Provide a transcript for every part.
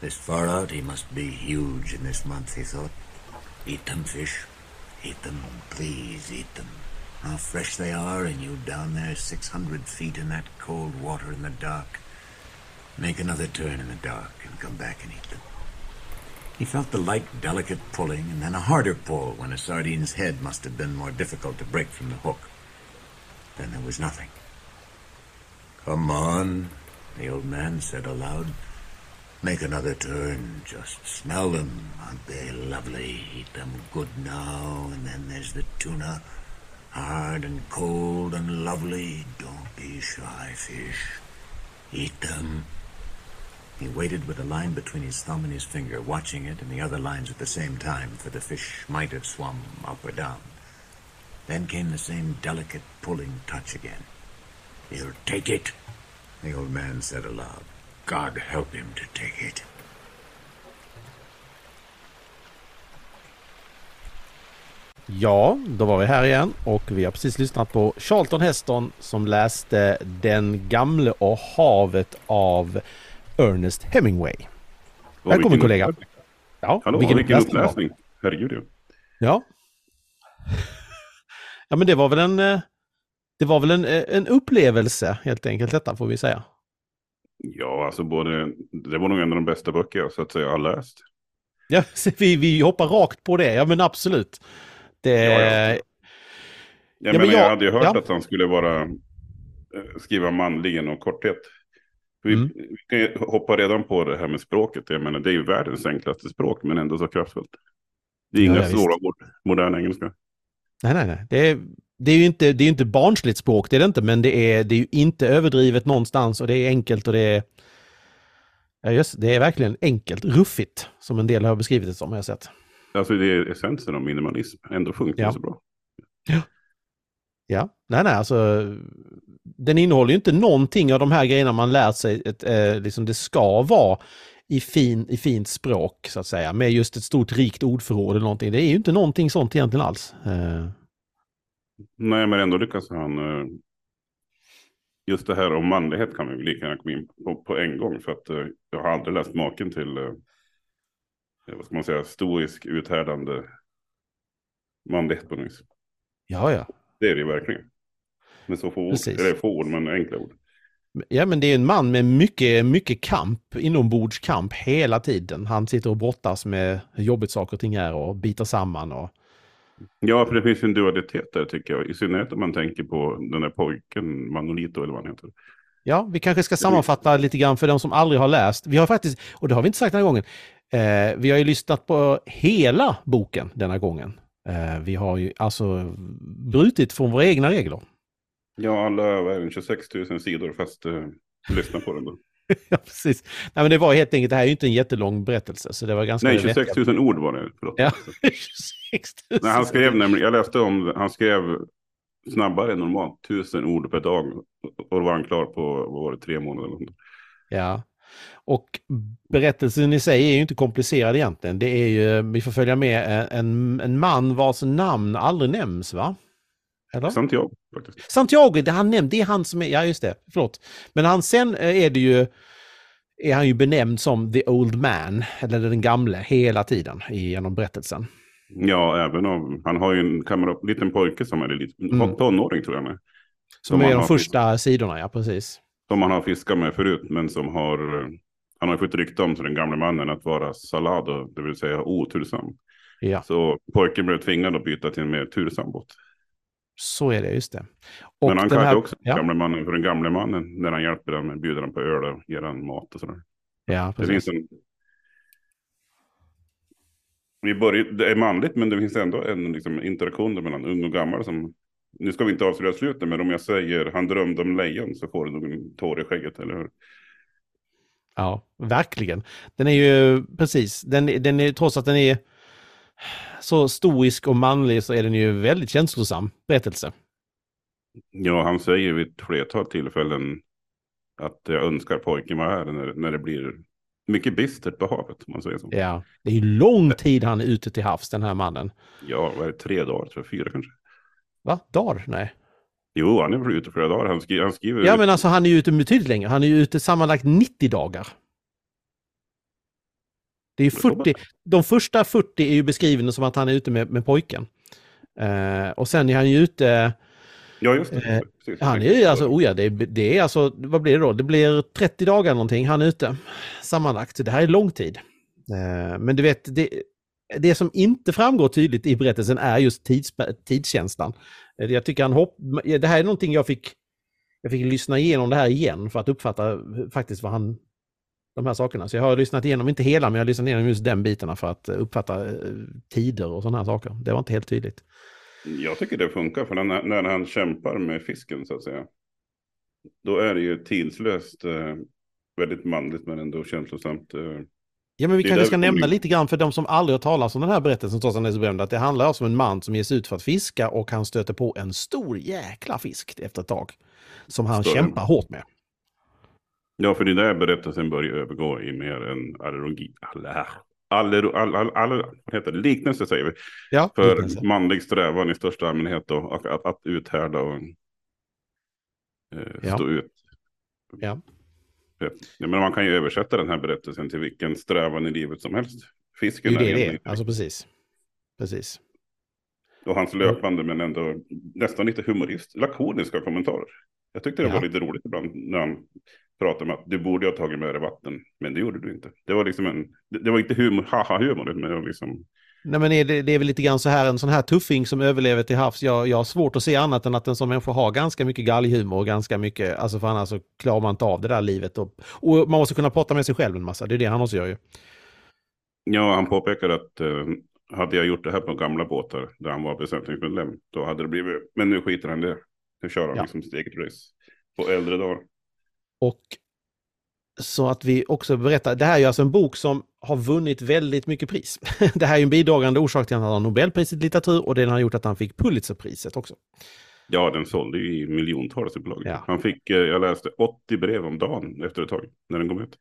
This far out, he must be huge in this month, he thought. Eat them, fish. Eat them, please eat them. How fresh they are, and you down there 600 feet in that cold water in the dark. Make another turn in the dark and come back and eat them. He felt the light, delicate pulling, and then a harder pull when a sardine's head must have been more difficult to break from the hook. Then there was nothing. Come on, the old man said aloud. Make another turn. Just smell them. Aren't they lovely? Eat them good now. And then there's the tuna. Hard and cold and lovely. Don't be shy, fish. Eat them. He waited with a line between his thumb and his finger, watching it and the other lines at the same time, for the fish might have swum up or down. Then came the same delicate pulling touch again. He'll take it, the old man said aloud. God help him to take it. Ja, då var vi här igen och vi har precis lyssnat på Charlton Heston som läste Den gamle och havet av Ernest Hemingway. Och Välkommen vilken kollega. uppläsning. Ja, Hallå, vilken, uppläsning det var. uppläsning. Herregud ja. Ja. Ja men det var väl en... eh, Det var väl en, eh, en upplevelse helt enkelt detta får vi säga. Ja, alltså både, det var nog en av de bästa böcker jag så att säga har läst. Ja, vi, vi hoppar rakt på det. Ja men absolut. Det... Ja, ja. Jag, Ja, menar, men jag, jag- hade ju hört ja. att han skulle vara eh, skriva manligen och korthet. Vi, Mm. vi kan ju hoppa redan på det här med språket. Jag menar, det är ju världens enklaste språk, men ändå så kraftfullt. Det är Ja, inga ja, svåra ord, modern engelska. Nej, nej, nej. Det är, det är ju inte, det är inte barnsligt språk, det är det inte, men det är, det är ju inte överdrivet någonstans och det är enkelt och det är... Ja, just, det är verkligen enkelt, ruffigt, som en del har beskrivit det som, har jag sett. Alltså det är essensen av minimalism. Ändå funkar Ja. så bra. Ja, nej, nej, alltså... Den innehåller ju inte någonting av de här grejerna man lärt sig, ett, eh, liksom det ska vara i, fin, i fint språk, så att säga, med just ett stort rikt ordförråd eller någonting. Det är ju inte någonting sånt egentligen alls. Eh, Nej, men ändå lyckas han. eh, Just det här om manlighet kan vi lika gärna komma in på, på en gång. För att eh, jag har aldrig läst maken till, eh, vad ska man säga, stoisk uthärdande manlighet på något vis. ja, ja. Det är det verkligen. Med så få ord, Precis. eller få ord, men enkla ord. Ja men det är en man med mycket, mycket kamp, inombordskamp hela tiden. Han sitter och brottas med hur jobbigt saker och ting är och biter samman och... Ja, för det finns en dualitet där tycker jag. I synnerhet om man tänker på den där pojken, Manolito eller vad han heter. Ja, vi kanske ska sammanfatta lite grann för de som aldrig har läst. Vi har faktiskt, och det har vi inte sagt den här gången, eh, vi har ju lyssnat på hela boken denna gången. Eh, vi har ju alltså brutit från våra egna regler. Ja, alla, vad är det, 26 000 sidor fast eh, lyssna på den då. ja, precis. Nej, men det var helt enkelt, det här är ju inte en jättelång berättelse, så det var ganska... Nej, 26 vettigt. 000 ord var det. Förlåt. Ja, 26 000. Nej, han skrev nämligen, jag läste om, han skrev snabbare än normalt, tusen ord per dag. Och då var han klar på, vad var det, tre månader. Ja. Och berättelsen i sig är ju inte komplicerad egentligen. Det är ju, vi får följa med en, en man vars namn aldrig nämns va? Eller? Santiago faktiskt. Santiago, det han nämnt, det är han som är, ja just det, förlåt. Men han, sen eh, är det ju, är han ju benämnd som the old man, eller den gamle, hela tiden genom berättelsen. Ja, även om, han har ju en kamera, liten pojke som är lite, Mm. tonåring tror jag är. Som Som är de första sidorna, ja precis. Som han har fiskat med förut, men som har, han har fått rykte om till den gamla mannen att vara salado, det vill säga otursam. Ja, Så pojken blev tvingad att byta till en mer tursam båt. Så är det, just det. Och Men han kallar här- också den ja, gamla mannen för den gamla mannen när han hjälper den, bjuder den på öl och ger den mat och sådär. ja, Det precis. finns en... Vi börjar, det är manligt men det finns ändå en liksom, interaktion mellan ung och gammal som... Nu ska vi inte avslöja slutet men om jag säger han drömde om lejon så får du nog en tår i skägget, eller hur? Ja, verkligen. Den är ju, precis, den, den är, trots att den är så stoisk och manlig så är den ju väldigt känslosam berättelse. Ja, han säger vid ett flertal tillfällen att jag önskar pojken var här när, när det blir mycket bistert på havet, om man säger så. Ja, det är ju lång tid han är ute till havs, den här mannen. Ja, vad är det, tre dagar, tror jag, fyra kanske. Va? Dagar? Nej. Jo, han är väl ute flera dagar. Han, skri, han skriver... Ja, men alltså han är ju ute betydligt längre. Han är ju ute sammanlagt 90 dagar. Det är 40, de första 40 är ju beskrivna som att han är ute med, med pojken. Eh, och sen är han ju ute... Ja, just det. Eh, Precis. Han är ju alltså, oh ja, det, är- det är alltså, vad blir det då? Det blir 30 dagar någonting han är ute sammanlagt. Det här är lång tid. Eh, men du vet, det, det som inte framgår tydligt i berättelsen är just tids, tidskänslan. Eh, Jag tycker han hopp, det här är någonting jag fick, jag fick lyssna igenom det här igen för att uppfatta faktiskt vad han, de här sakerna. Så jag har lyssnat igenom, inte hela, men jag har lyssnat igenom just den bitarna för att uppfatta eh, tider och sådana här saker. Det var inte helt tydligt. Jag tycker det funkar, för när, när han kämpar med fisken så att säga. Då är det ju tidslöst, eh, väldigt manligt men ändå känslosamt. Eh, Ja, men vi kanske ska vi nämna lite grann för de som aldrig har talat om den här berättelsen trots att den är så berömd, att det handlar alltså om en man som ger sig ut för att fiska och han stöter på en stor jäkla fisk efter ett tag. Som han Större. kämpar hårt med. Ja, för det där berättelsen börjar övergå i mer en allergi. Aller, aller, aller, aller, heter det? Liknelse säger vi. Ja, För liknelse. manlig strävan i största allmänhet och att, att, att uthärda och eh, Ja. stå ut. Ja. Ja, men man kan ju översätta den här berättelsen till vilken strävan i livet som helst. det är Fisken det det egentligen är. Alltså precis. Precis. Och hans löpande men ändå nästan lite humorist, lakoniska kommentarer. Jag tyckte det Ja. var lite roligt ibland när han pratade om att du borde ha tagit med dig vatten, men det gjorde du inte. Det var liksom en, det, det var inte humor, haha-humor, men det var liksom, Nej, men det, det är väl lite grann så här, en sån här tuffing som överlever till havs. Jag, jag har svårt att se annat än att en sån människa har ganska mycket galghumor och ganska mycket, alltså för annars så klarar man inte av det där livet. Och, och man måste kunna prata med sig själv en massa, det är det han också gör ju. ja, han påpekar att eh, hade jag gjort det här på gamla båtar där han var besättningsmedlem, då hade det blivit, men nu skiter han i det. Nu kör han Ja. liksom sitt eget race på äldre dagar. Och så att vi också berättar, det här är ju alltså en bok som har vunnit väldigt mycket pris. Det här är en bidragande orsak till att han har Nobelpriset i litteratur och det har gjort att han fick Pulitzerpriset också. Ja, den sålde ju i miljontals upplagor. Ja. Han fick, eh, jag läste 80 brev om dagen efter ett tag, när den kom ut.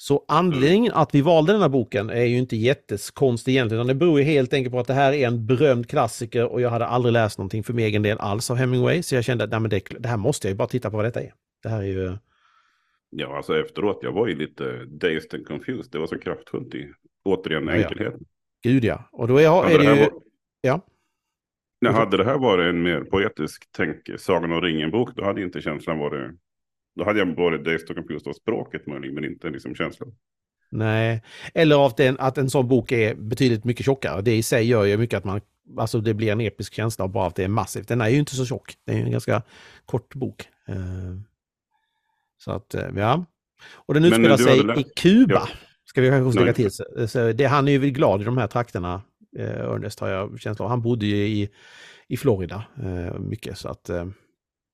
Så anledningen att vi valde den här boken är ju inte jättekonstig egentligen, utan det beror ju helt enkelt på att det här är en berömd klassiker och jag hade aldrig läst någonting för min egen del alls av Hemingway, så jag kände att nej, men det, det här måste jag ju bara titta på vad detta är. Det här är ju... Ja, alltså efteråt, jag var ju lite dazed and confused. Det var så kraftfullt i, återigen, Ja, ja. enkelheten. Gud ja. Och då är, Hade är det ju... var- Ja. Nej, hade det här varit en mer poetisk tänk, Sagan om ringen-bok, då hade inte känslan varit... Då hade jag varit dazed and confused av språket möjligen, men inte liksom känslan. Nej, eller av den, att en sån bok är betydligt mycket tjockare. Det i sig gör ju mycket att man, alltså det blir en episk känsla av bara att det är massivt. Den är ju inte så tjock, det är ju en ganska kort bok. Eh, Så att, eh, ja. Och den Men utspelar sig hade i Kuba, Ja. ska vi kanske lägga till. Så- det, han är ju glad i de här trakterna, eh, Ernest har jag känsla av. Han bodde ju i, i Florida eh, mycket, så att... Eh,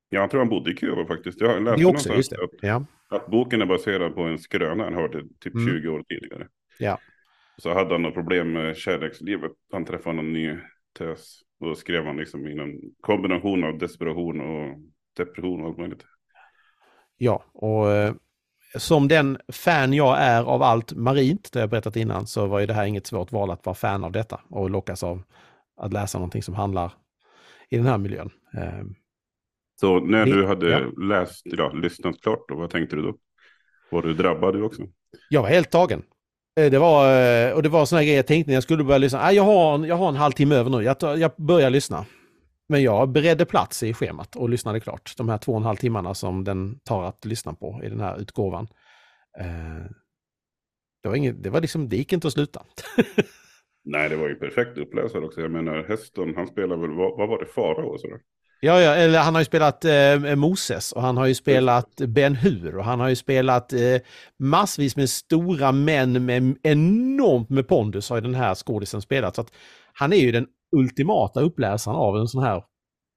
Jag tror han bodde i Kuba faktiskt. Jag läste det också, just det. Att, Ja, att boken är baserad på en skröna han hörde typ Mm. 20 år tidigare. Ja. Så hade han något problem med kärlekslivet. Han träffade någon ny tös. Och då skrev han liksom i en kombination av desperation och depression och allt möjligt. Ja, och eh, som den fan jag är av allt marint, det jag berättat innan, så var ju det här inget svårt val att vara fan av detta och lockas av att läsa någonting som handlar i den här miljön. Eh, Så när du hade ja. läst, ja, lyssnat klart, då, vad tänkte du då? Var du drabbad du också? Jag var helt tagen. Eh, Det var, eh, och det var såna grejer jag tänkte när jag skulle börja lyssna. Ah, jag, har en, jag har en halvtimme över nu, jag, tar, jag börjar lyssna. Men jag beredde plats i schemat och lyssnade klart. De här två och en halv timmarna som den tar att lyssna på i den här utgåvan. Eh, Det, var inget, det, var liksom, det gick inte att sluta. Nej, det var ju perfekt uppläsare också. Jag menar, Heston, han spelar väl, vad, vad var det, Farao? Ja, ja, eller han har ju spelat eh, Moses och han har ju spelat Ben Hur och han har ju spelat eh, massvis med stora män med enormt med pondus har ju den här skådisen spelat. Så att han är ju den ultimata uppläsaren av en sån här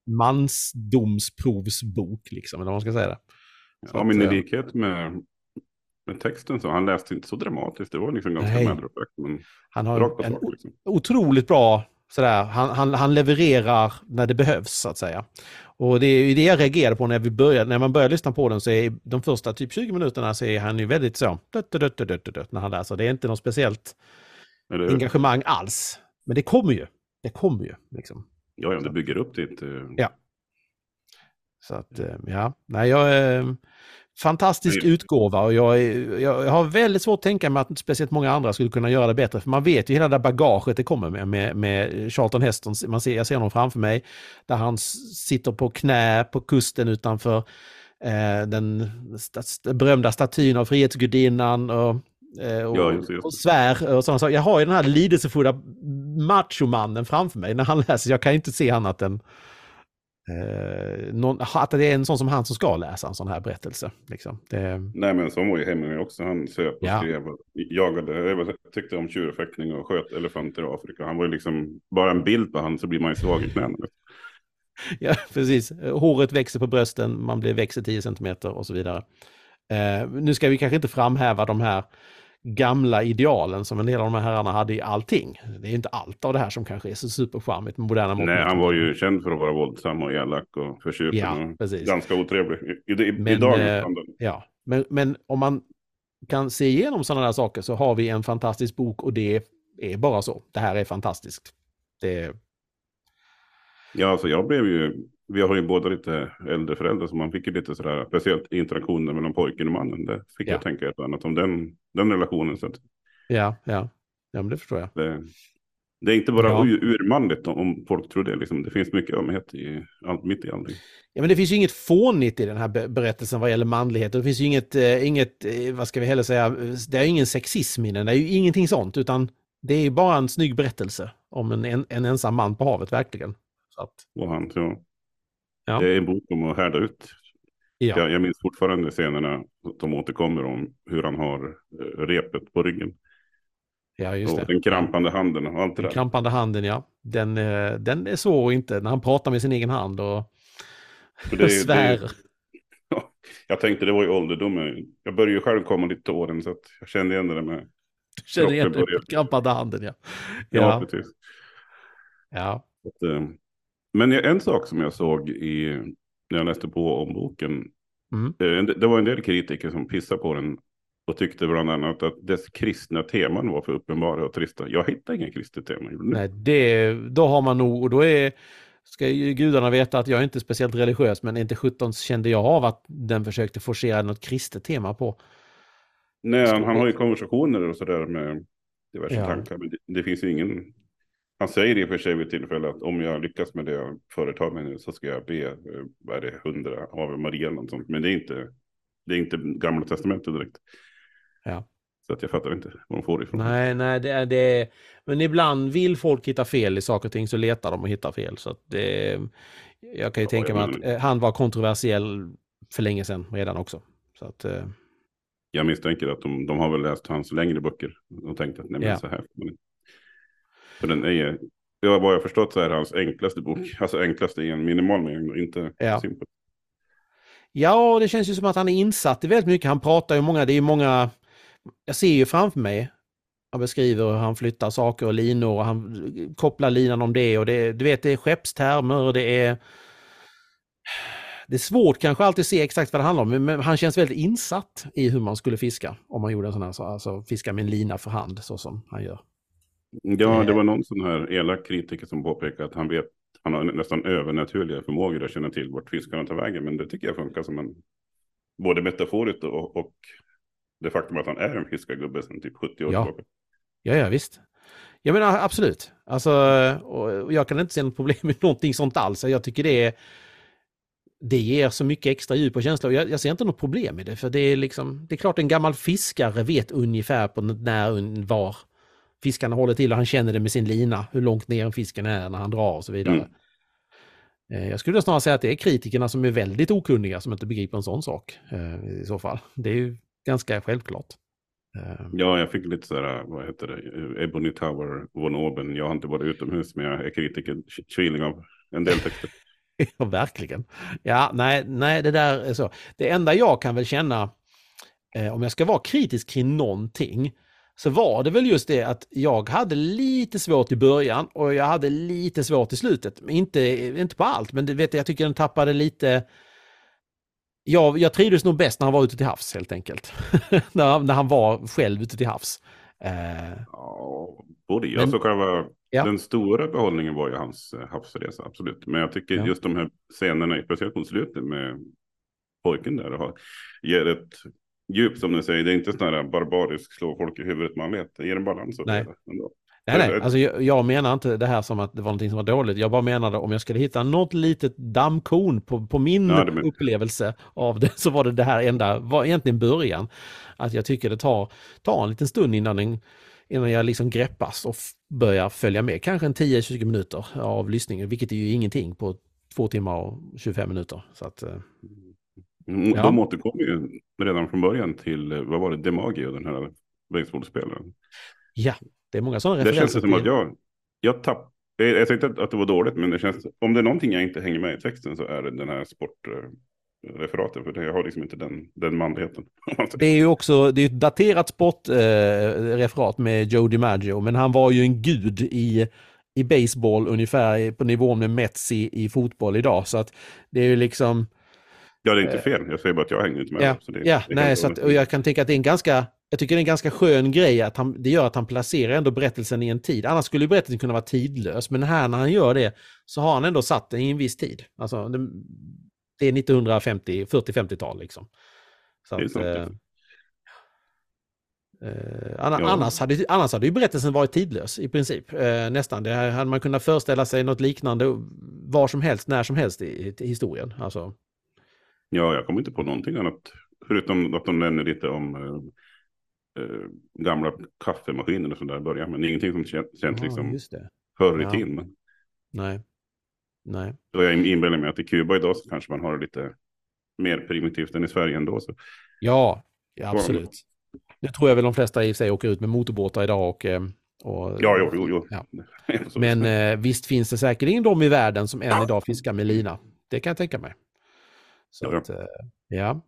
mansdomsprovsbok, liksom, eller vad man ska säga det. Så Ja, att, men i eh, likhet med, med texten så, han läste inte så dramatiskt. Det var liksom ganska men Han har rakt en sak liksom. otroligt bra sådär, han, han, han levererar när det behövs så att säga. Och det är det jag reagerade på när, vi började, när man börjar lyssna på den så är de första typ 20 minuterna så är han ju väldigt så, dött, dött, dött, dött, dött, när han läser. Det är inte något speciellt engagemang alls. Men det kommer ju. Det kommer ju. Liksom. ja, ja, det bygger upp ditt... eh, Ja. Så att, eh, ja, nej jag... eh, fantastisk Nej. utgåva och jag, är, jag har väldigt svårt att tänka mig att speciellt många andra skulle kunna göra det bättre. För man vet ju hela det bagaget det kommer med, med, med Charlton Heston. Man ser, jag ser honom framför mig där han sitter på knä på kusten utanför eh, den sta- berömda statyn av Frihetsgudinnan och, och, Ja, just just och svär och sådana saker. Jag har ju den här lidelsefulla machomannen framför mig när han läser. Jag kan inte se annat än eh, någon, att det är en sån som han som ska läsa en sån här berättelse. Liksom. Det, Nej men så var ju Hemingway också. Han söp och Ja. skrev och jagade, jag tyckte om tjurfäktning och sköt elefanter i Afrika. Han var ju liksom, bara en bild på han så blir man ju svag i knäna. ja, precis. Håret växer på brösten, man blir växer 10 cm och så vidare. Eh, nu ska vi kanske inte framhäva de här gamla idealen som en del av de här herrarna hade i allting. Det är inte allt av det här som kanske är så supercharmigt med moderna mått Nej, han var ju känd för att vara våldsam och elak och förtjupen Ja, och precis. ganska otrevlig. I, i, Men, idag eh. Ja, men, men om man kan se igenom sådana där saker så har vi en fantastisk bok och det är bara så. Det här är fantastiskt. Det, Ja, alltså jag blev ju, vi har ju båda lite äldre föräldrar så man fick ju lite sådär, speciellt interaktioner mellan pojken och mannen. Det fick Ja. jag tänka ett annat om den, den relationen. Så att ja, ja, ja, men det förstår jag. det, det är inte bara Ja. ur, urmanligt om, folk tror det. Liksom. Det finns mycket ömhet i, mitt i allting. Ja, men det finns ju inget fånigt i den här be- berättelsen vad gäller manlighet. Det finns ju inget, eh, inget eh, vad ska vi heller säga, det är ingen sexism i den. Det är ju ingenting sånt, utan det är bara en snygg berättelse om en, en, en ensam man på havet, verkligen. Så att, Och han, så, Ja. Det är en bok om att härda ut. ja, Jag, jag minns fortfarande scenerna som återkommer om hur han har eh, repet på ryggen. ja, just och det. den krampande handen och allt det Den där. krampande handen, ja. Den, eh, den är svår inte när han pratar med sin egen hand och det är- svär. det- Ja, jag tänkte det var ju ålderdomen. Jag började ju själv komma lite till åren så att jag kände igen det där med. Känner igen kroppen börjar- den krampande handen, ja. Ja, Ja, precis. ja. Att, eh, men en sak som jag såg i, när jag läste på om boken. Mm. eh, Det, var en del kritiker som pissade på den. Och tyckte bland annat att dess kristna teman var för uppenbara och trista. Jag hittade ingen kristet tema. Nej, det, då har man nog, och då är, ska ju gudarna veta att jag är inte speciellt religiös, men inte 17 kände jag av att den försökte forcera något kristet tema på. Nej, han, han har ju konversationer och sådär med diverse Ja. tankar. Men det, det finns ju ingen... Han säger i och för sig vid tillfälle att om jag lyckas med det jag företar mig nu så ska jag be, eh, vad är det, hundra av Maria eller något sånt. Men det är inte, det är inte gamla testamentet direkt. Ja. Så att jag fattar inte var de får det ifrån. Nej, nej, det är det. Men ibland vill folk hitta fel i saker och ting så letar de och hittar fel. Så att det, jag kan ju Ja, tänka mig att eh, han var kontroversiell för länge sedan redan också. Så att, eh, Jag misstänker att de, de har väl läst hans längre böcker och tänkt att nej men Ja. så här. inte. För den är ju, vad jag förstått så är det hans enklaste bok. Alltså enklaste i en minimal mening inte Ja. simpel. Ja, det känns ju som att han är insatt i väldigt mycket. Han pratar ju många, det är många, jag ser ju framför mig, han beskriver hur han flyttar saker och linor och han kopplar linan om det och det, du vet det är skeppstermer och det är det är svårt kanske alltid att se exakt vad det handlar om, men- han känns väldigt insatt i hur man skulle fiska. Om man gjorde en sån här, så- alltså fiska med en lina för hand så som han gör. Ja, det Eh. var någon sån här elak kritiker som påpekade att han vet, han har nästan övernaturliga förmågor att känna till vart fiskarna tar vägen. Men det tycker jag funkar som en, både metaforiskt och, och det faktum att han är en fiskargubbe sedan typ 70 år Ja. tillbaka. Ja, ja visst. Jag menar absolut. Alltså, och jag kan inte se något problem med någonting sånt alls. Jag tycker det är det ger så mycket extra djup och känsla och jag, jag ser inte något problem i det. För det är liksom, det är klart en gammal fiskare vet ungefär på när, var fiskarna håller till och han känner det med sin lina, hur långt ner en fisken är när han drar och så vidare. Mm. Eh, Jag skulle snarare säga att det är kritikerna som är väldigt okunniga som inte begriper en sån sak eh, i så fall. Det är ju ganska självklart. Eh, Ja, jag fick lite sådär, vad heter det, Ebony Tower von Oben. Jag har inte varit utomhus, men jag är kritiker, tvilling av en del texter. Ja, verkligen. Ja, nej, nej, det där är så. Det enda jag kan väl känna, eh, om jag ska vara kritisk kring någonting, så var det väl just det att jag hade lite svårt i början och jag hade lite svårt i slutet. Inte, inte på allt, men det, vet jag, jag tycker den tappade lite... Jag, jag trivdes nog bäst när han var ute till havs helt enkelt. när, han- när han var själv ute till havs. Eh, Ja, både jag Men- så själva, Ja. den stora behållningen var ju hans eh, havsresa, absolut. Men jag tycker Ja. just de här scenerna, speciellt mot slutet med pojken där och har, ger ett djup som ni säger. Det är inte sån här barbarisk slå folk i huvudet manlighet. Det ger en balans. Nej. Ändå. Nej, nej, alltså jag, jag menar inte det här som att det var någonting som var dåligt. Jag bara menade om jag skulle hitta något litet dammkorn på, på min Ja, men- upplevelse av det så var det det här enda, var egentligen början. Att jag tycker det tar, tar en liten stund innan, den, innan jag liksom greppas och börjar följa med. Kanske en 10-20 minuter av lyssningen, vilket är ju ingenting på två timmar och 25 minuter. Så att, eh, Mm, Ja. De återkommer ju redan från början till, eh, vad var det, DeMagio, den här baseballspelaren. ja, det är många sådana Det referenser. känns som att jag, jag tapp, jag, säger inte att det var dåligt, men det känns, om det är någonting jag inte hänger med i texten så är det den här sportreferaten, för det, jag har liksom inte den, den manligheten. Det är ju också det är ett daterat sportreferat eh, med Joe DiMaggio, men han var ju en gud i, i baseball ungefär på nivån med Mets i, i fotboll idag. Så att det är ju liksom, ja, det är inte fel, jag säger bara att jag hänger inte med. ja, det, ja det nej, så att, och jag kan tänka att det är en ganska, jag tycker det är en ganska skön grej att han, det gör att han placerar ändå berättelsen i en tid. Annars skulle berättelsen kunna vara tidlös, men här när han gör det så har han ändå satt den i en viss tid. Alltså, det, det är 1950, 40-50-tal liksom. Så Det att, eh, Eh, annars, hade, annars hade ju berättelsen varit tidlös i princip. Eh, nästan. Det här hade man kunnat föreställa sig något liknande var som helst, när som helst i, i historien. Alltså, Ja, jag kommer inte på någonting annat. Förutom att de nämner lite om eh, eh, gamla kaffemaskiner och sådär i början. Men ingenting som känns, ja, liksom förr i Ja. tiden. Men Nej. Nej. då jag inbillar mig att i Kuba idag så kanske man har det lite mer primitivt än i Sverige ändå. Så. Ja, ja, absolut. Nu tror jag väl de flesta i sig åker ut med motorbåtar idag och... eh, och Ja, jo, jo, jo. Ja. Men eh, visst finns det säkerligen de i världen som än idag fiskar med lina. Det kan jag tänka mig. Så att, eh, ja.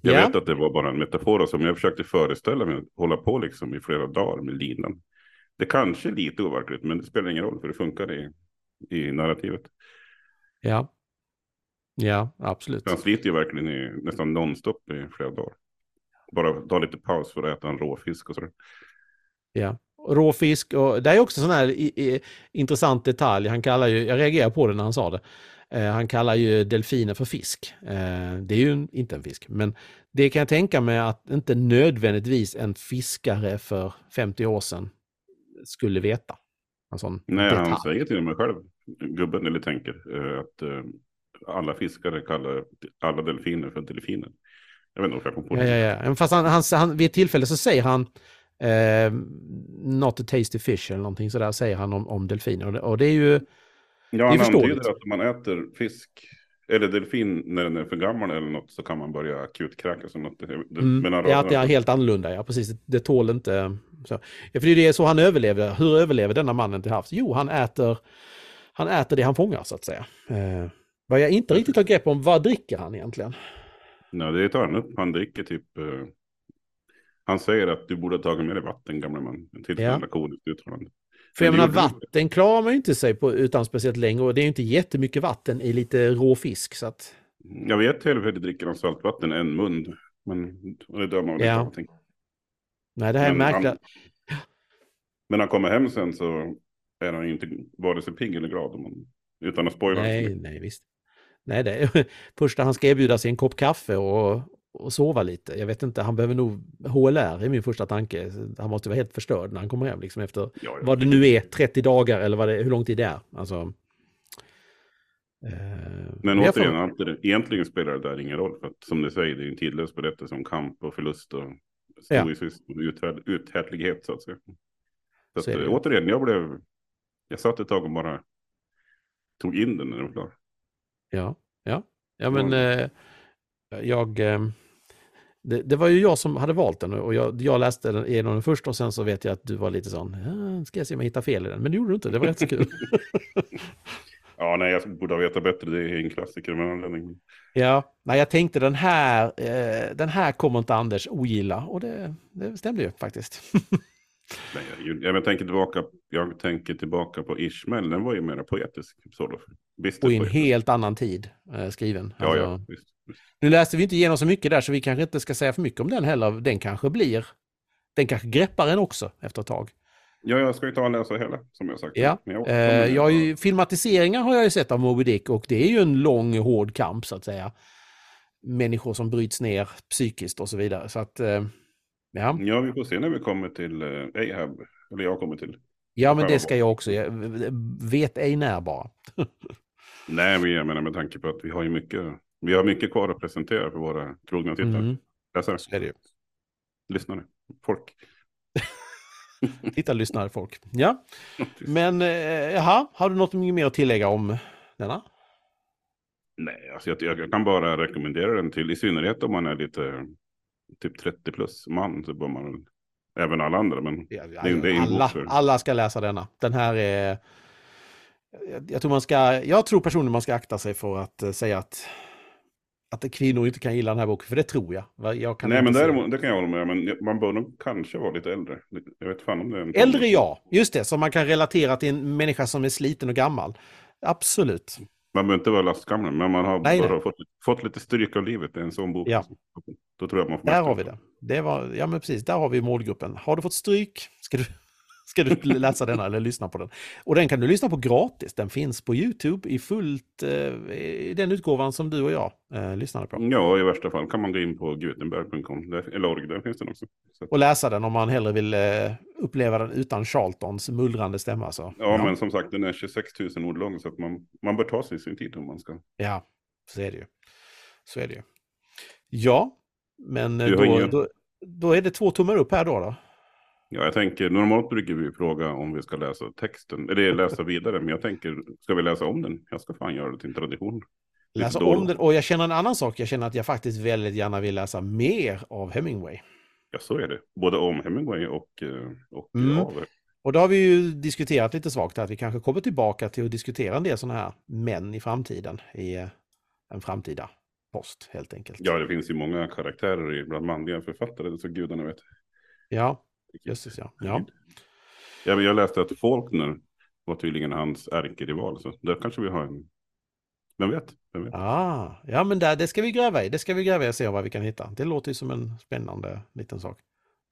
Jag ja. vet att det var bara en metafor som jag försökte föreställa mig att hålla på liksom i flera dagar med linan. Det kanske är lite overkligt, men det spelar ingen roll för det funkar i, i narrativet. Ja. Ja, absolut. Han sliter ju verkligen i, nästan nonstop i flera dagar. Bara ta lite paus för att äta en råfisk och sådär. Ja. Rå fisk och det är också sån här i, i, intressant detalj. Han kallar ju, jag reagerar på det när han sa det. Eh, han kallar ju delfiner för fisk. Eh, det är ju inte en fisk, men det kan jag tänka mig att inte nödvändigtvis en fiskare för 50 år sedan skulle veta. Nej, detalj. han säger till med själv, gubben eller tänker, eh, att alla fiskare kallar alla delfiner för delfiner. Jag vet inte om jag kom på Ja, det. ja, ja. Men Fast han, han, han, vid ett tillfälle så säger han eh, not a tasty fish eller någonting sådär säger han om, om delfiner. Och det, och det är ju, Ja, han antyder att om man äter fisk eller delfin när den är för gammal eller något så kan man börja akutkräkas. mm, ja, att det är helt annorlunda, ja precis. Det, tål inte... Så. Ja, för det är det så han överlever. Hur överlever denna mannen till havs? Jo, han äter, han äter det han fångar så att säga. Eh, vad jag inte riktigt har grepp om, vad dricker han egentligen? Nej, det tar han upp. Han dricker typ... Eh, han säger att du borde ha tagit med dig vatten, gamla man. En tillfredsställande kodiskt uttalande. För jag menar, vatten klarar man ju inte sig på utan speciellt länge och det är ju inte jättemycket vatten i lite rå fisk. Så att, Jag vet tillfället dricker han saltvatten en mun. Men det dör man Ja. inte jag. nej, det här är Men märkligt. han- Men han kommer hem sen så är han ju inte vare sig pigg eller glad. Om man, utan att spoila. Nej, nej visst. Nej, det är första han ska erbjuda sig en kopp kaffe och, och sova lite. Jag vet inte, han behöver nog HLR är min första tanke. Han måste vara helt förstörd när han kommer hem, liksom efter Ja, ja. vad det nu är, 30 dagar eller vad det, hur lång tid det är. Alltså, eh, Men återigen, allt det, egentligen spelar det där ingen roll. För att som du säger, det är en tidlös berättelse om kamp och förlust och Ja. stoicism och uthärd, uthärdlighet så att säga. Så, Så att, återigen, jag blev... Jag satt ett tag och bara tog in den när den var klar. Ja, ja. ja men eh, jag... Eh, det, det var ju jag som hade valt den och jag, jag läste den igenom den först och sen så vet jag att du var lite sån, ja, ska jag se om jag hittar fel i den. Men det gjorde du inte, det var rätt så kul. Ja, nej, jag borde ha vetat bättre. Det är en klassiker med anledning. Ja, nej, jag tänkte den här, eh, den här kommer inte Anders ogilla och det, det stämde ju faktiskt. Nej, jag, jag, tänker tillbaka, jag tänker tillbaka på Ishmael. Den var ju mer poetisk. Så visst, och i en helt annan tid eh, skriven. Ja, Alltså, ja. Visst. Nu läste vi inte igenom så mycket där så vi kanske inte ska säga för mycket om den heller. Den kanske blir, den kanske greppar en också efter ett tag. Ja, jag ska ju ta och läsa hela, som jag sagt. Ja, Men jag, Eh, jag har ju, filmatiseringar har jag ju sett av Moby Dick och det är ju en lång hård kamp så att säga. människor som bryts ner psykiskt och så vidare. Så att, eh, ja. Ja, vi får se när vi kommer till eh, Ahab. Eller jag kommer till. Ja, men det ska jag också. Jag vet ej när bara. Nej, men jag menar med tanke på att vi har ju mycket, vi har mycket kvar att presentera för våra trogna tittare. Mm. Läsare, Så är det ju. lyssnare, folk. Titta, lyssnar folk. Ja, men eh, jaha, har du något mer att tillägga om denna? Nej, alltså jag, jag kan bara rekommendera den till, i synnerhet om man är lite typ 30 plus man, så bör man även alla andra, men Ja, Det är- det är alla, för- alla ska läsa denna. Den här är... Jag, jag tror man ska... Jag tror personligen man ska akta sig för att eh, säga att, att kvinnor inte kan gilla den här boken, för det tror jag. Jag kan Nej, men däremot, det kan jag hålla med om, men man bör nog kanske vara lite äldre. Jag vet fan om det är en... Äldre ja, just det, som man kan relatera till en människa som är sliten och gammal. Absolut. Man behöver inte vara lastgammal, men man har Nej, bara. Fått, fått lite stryk av livet. Är en sån bok. Ja. Då tror jag man får Där har vi det. det var, ja, men precis, där har vi målgruppen. Har du fått stryk? Ska du, ska du läsa denna eller lyssna på den? Och den kan du lyssna på gratis. Den finns på YouTube i fullt, eh, i den utgåvan som du och jag eh, lyssnade på. Ja, i värsta fall kan man gå in på gutenberg.com. Eller org, där finns den också. Så, Och läsa den om man hellre vill eh, uppleva den utan Charltons mullrande stämma. Så. ja, men som sagt, den är 26 000 ord lång, så att man, man bör ta sig sin tid om man ska. Ja, så är det ju. Så är det ju. Ja, men eh, då, då, då är det två tummar upp här då. då. Ja, jag tänker, normalt brukar vi fråga om vi ska läsa texten, eller läsa vidare, men jag tänker, ska vi läsa om den? Jag ska fan göra det till en tradition. Läsa om den. Och jag känner en annan sak. Jag känner att jag faktiskt väldigt gärna vill läsa mer av Hemingway. Ja, så är det. Både om Hemingway och, eh, och Mm. av. Och då har vi ju diskuterat lite svagt att vi kanske kommer tillbaka till att diskutera en del sådana här män i framtiden. I eh, en framtida post helt enkelt. Ja, det finns ju många karaktärer i- bland manliga författare, så gudarna vet. Ja, just det. Ja. ja. Ja, men jag läste att Faulkner var tydligen hans ärkerival, så där kanske vi har en... Vem vet? Vem vet? Ah, ja, men där, det ska vi gräva i. Det ska vi gräva i och se vad vi kan hitta. Det låter ju som en spännande liten sak.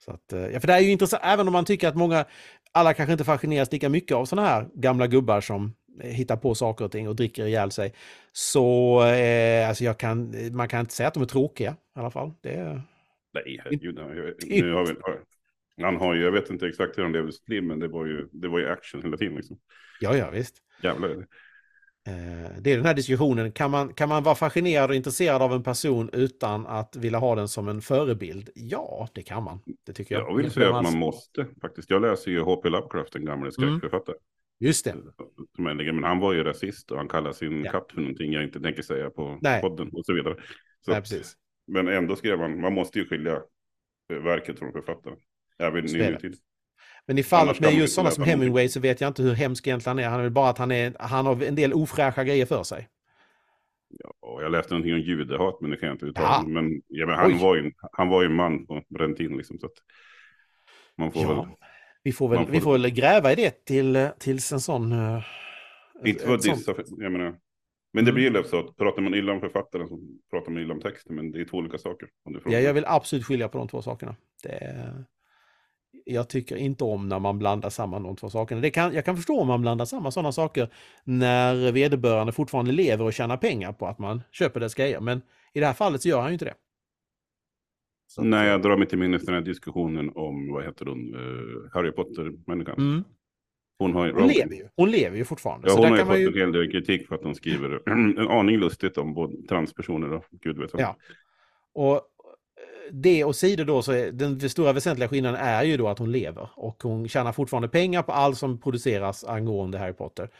Så att, eh, ja, för det är ju intressant, även om man tycker att många, alla kanske inte fascineras lika mycket av sådana här gamla gubbar som hittar på saker och ting och dricker ihjäl sig. Så eh, alltså jag kan, man kan inte säga att de är tråkiga i alla fall. Det är, Nej, herregud. Nu har vi, han har ju, jag vet inte exakt hur han levde sitt liv, men det var ju, det var ju action hela tiden. Liksom. ja, ja, visst. Jävlar. är det. Eh, Det är den här diskussionen, kan man, kan man vara fascinerad och intresserad av en person utan att vilja ha den som en förebild? Ja, det kan man. Det tycker jag. Jag vill säga att man måste faktiskt. Jag läser ju H.P. Lovecraft, den gamla skräckförfattare. Just det. Men han var ju rasist och han kallar sin Ja. katt för någonting jag inte tänker säga på Nej. podden och så vidare. Så, Nej, precis. Men ändå skrev han, man måste ju skilja verket från författaren. Är det. nutid. Men i fallet med just sådana som. Hemingway så vet jag inte hur hemsk egentligen han är. Han är väl bara att han, är, han har en del ofräscha grejer för sig. Och jag läste någonting om judehat, men det kan jag inte uttala. Jaha. Men, ja, men han, Oj. var ju, han var ju en man på den tiden. Liksom, så att man får väl... Ja, vi får väl, får- vi får väl gräva i det till, tills en sån... eh, Inte för att dissa, jag menar. Men det Mm. blir lätt så att pratar man illa om författaren så pratar man illa om texten. Men det är två olika saker. Ja, jag vill absolut skilja på de två sakerna. Det är, jag tycker inte om när man blandar samman de två sakerna. Det kan, jag kan förstå om man blandar samman sådana saker när vederbörande fortfarande lever och tjänar pengar på att man köper dess grejer. Men i det här fallet så gör han ju inte det. Så Nej, jag drar mig till minnes den här diskussionen om, vad heter hon, uh, Harry Potter-människan. Mm. Hon har. Hon lever ju. Hon lever ju fortfarande. Ja, hon har ju fått ju... en hel del kritik för att hon skriver en aning lustigt om både transpersoner och gud vet vad. Ja. Och eh, det och sidor då så är den, stora väsentliga skillnaden är ju då att hon lever och hon tjänar fortfarande pengar på allt som produceras angående Harry Potter.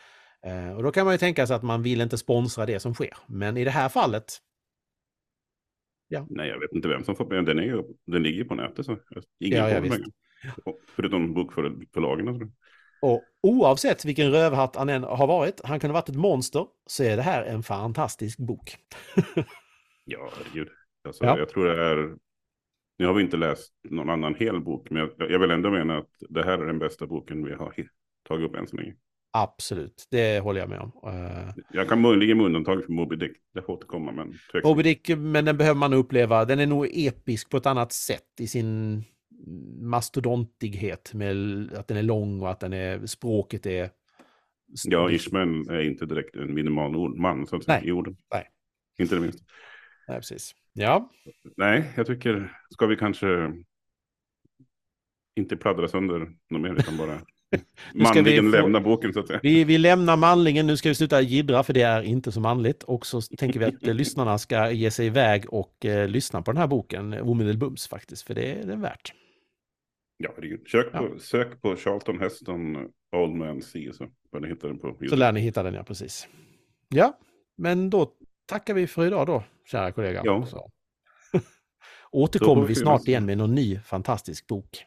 Eh, och då kan man ju tänka sig att man vill inte sponsra det som sker. Men i det här fallet, Nej, jag vet inte vem som får pengar. Den, är den ligger på nätet. Så ingen Ja, ja, får pengar. Och Förutom bokförlagen. Alltså. och oavsett vilken rövhatt han än har varit, han kunde ha varit ett monster, så är det här en fantastisk bok. Ja, herregud. Alltså, Ja. Jag tror det är... Nu har vi inte läst någon annan hel bok, men jag, jag vill ändå mena att det här är den bästa boken vi har tagit upp än så länge. Absolut, det håller jag med om. Eh, Jag kan möjligen med undantag för Moby Dick, det får återkomma, men tveksamt. Moby Dick, men den behöver man uppleva. Den är nog episk på ett annat sätt i sin mastodontighet med att den är lång och att den är, språket är... Ja, Ishmael är inte direkt en minimal man så att säga, Nej. i orden. Nej. Inte det minst. Nej, precis. Ja, Nej, jag tycker, ska vi kanske inte pladdra sönder något mer, utan bara vi manligen få- lämna boken så att säga. vi, vi lämnar manlingen, nu ska vi sluta jiddra för det är inte så manligt. Och så tänker vi att eh, lyssnarna ska ge sig iväg och eh, lyssna på den här boken omedelbums faktiskt, för det är den värt. Ja. Sök på, Ja. Sök på Charlton Heston Old Man Sea så får ni hitta den på Så lär ni hitta den, ja precis. Ja, men då tackar vi för idag då, kära kollega. Ja. Så. Återkommer vi snart igen med någon ny fantastisk bok.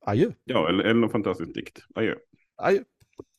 Adjö. Ja, eller, eller någon fantastisk dikt. Adjö. Adjö.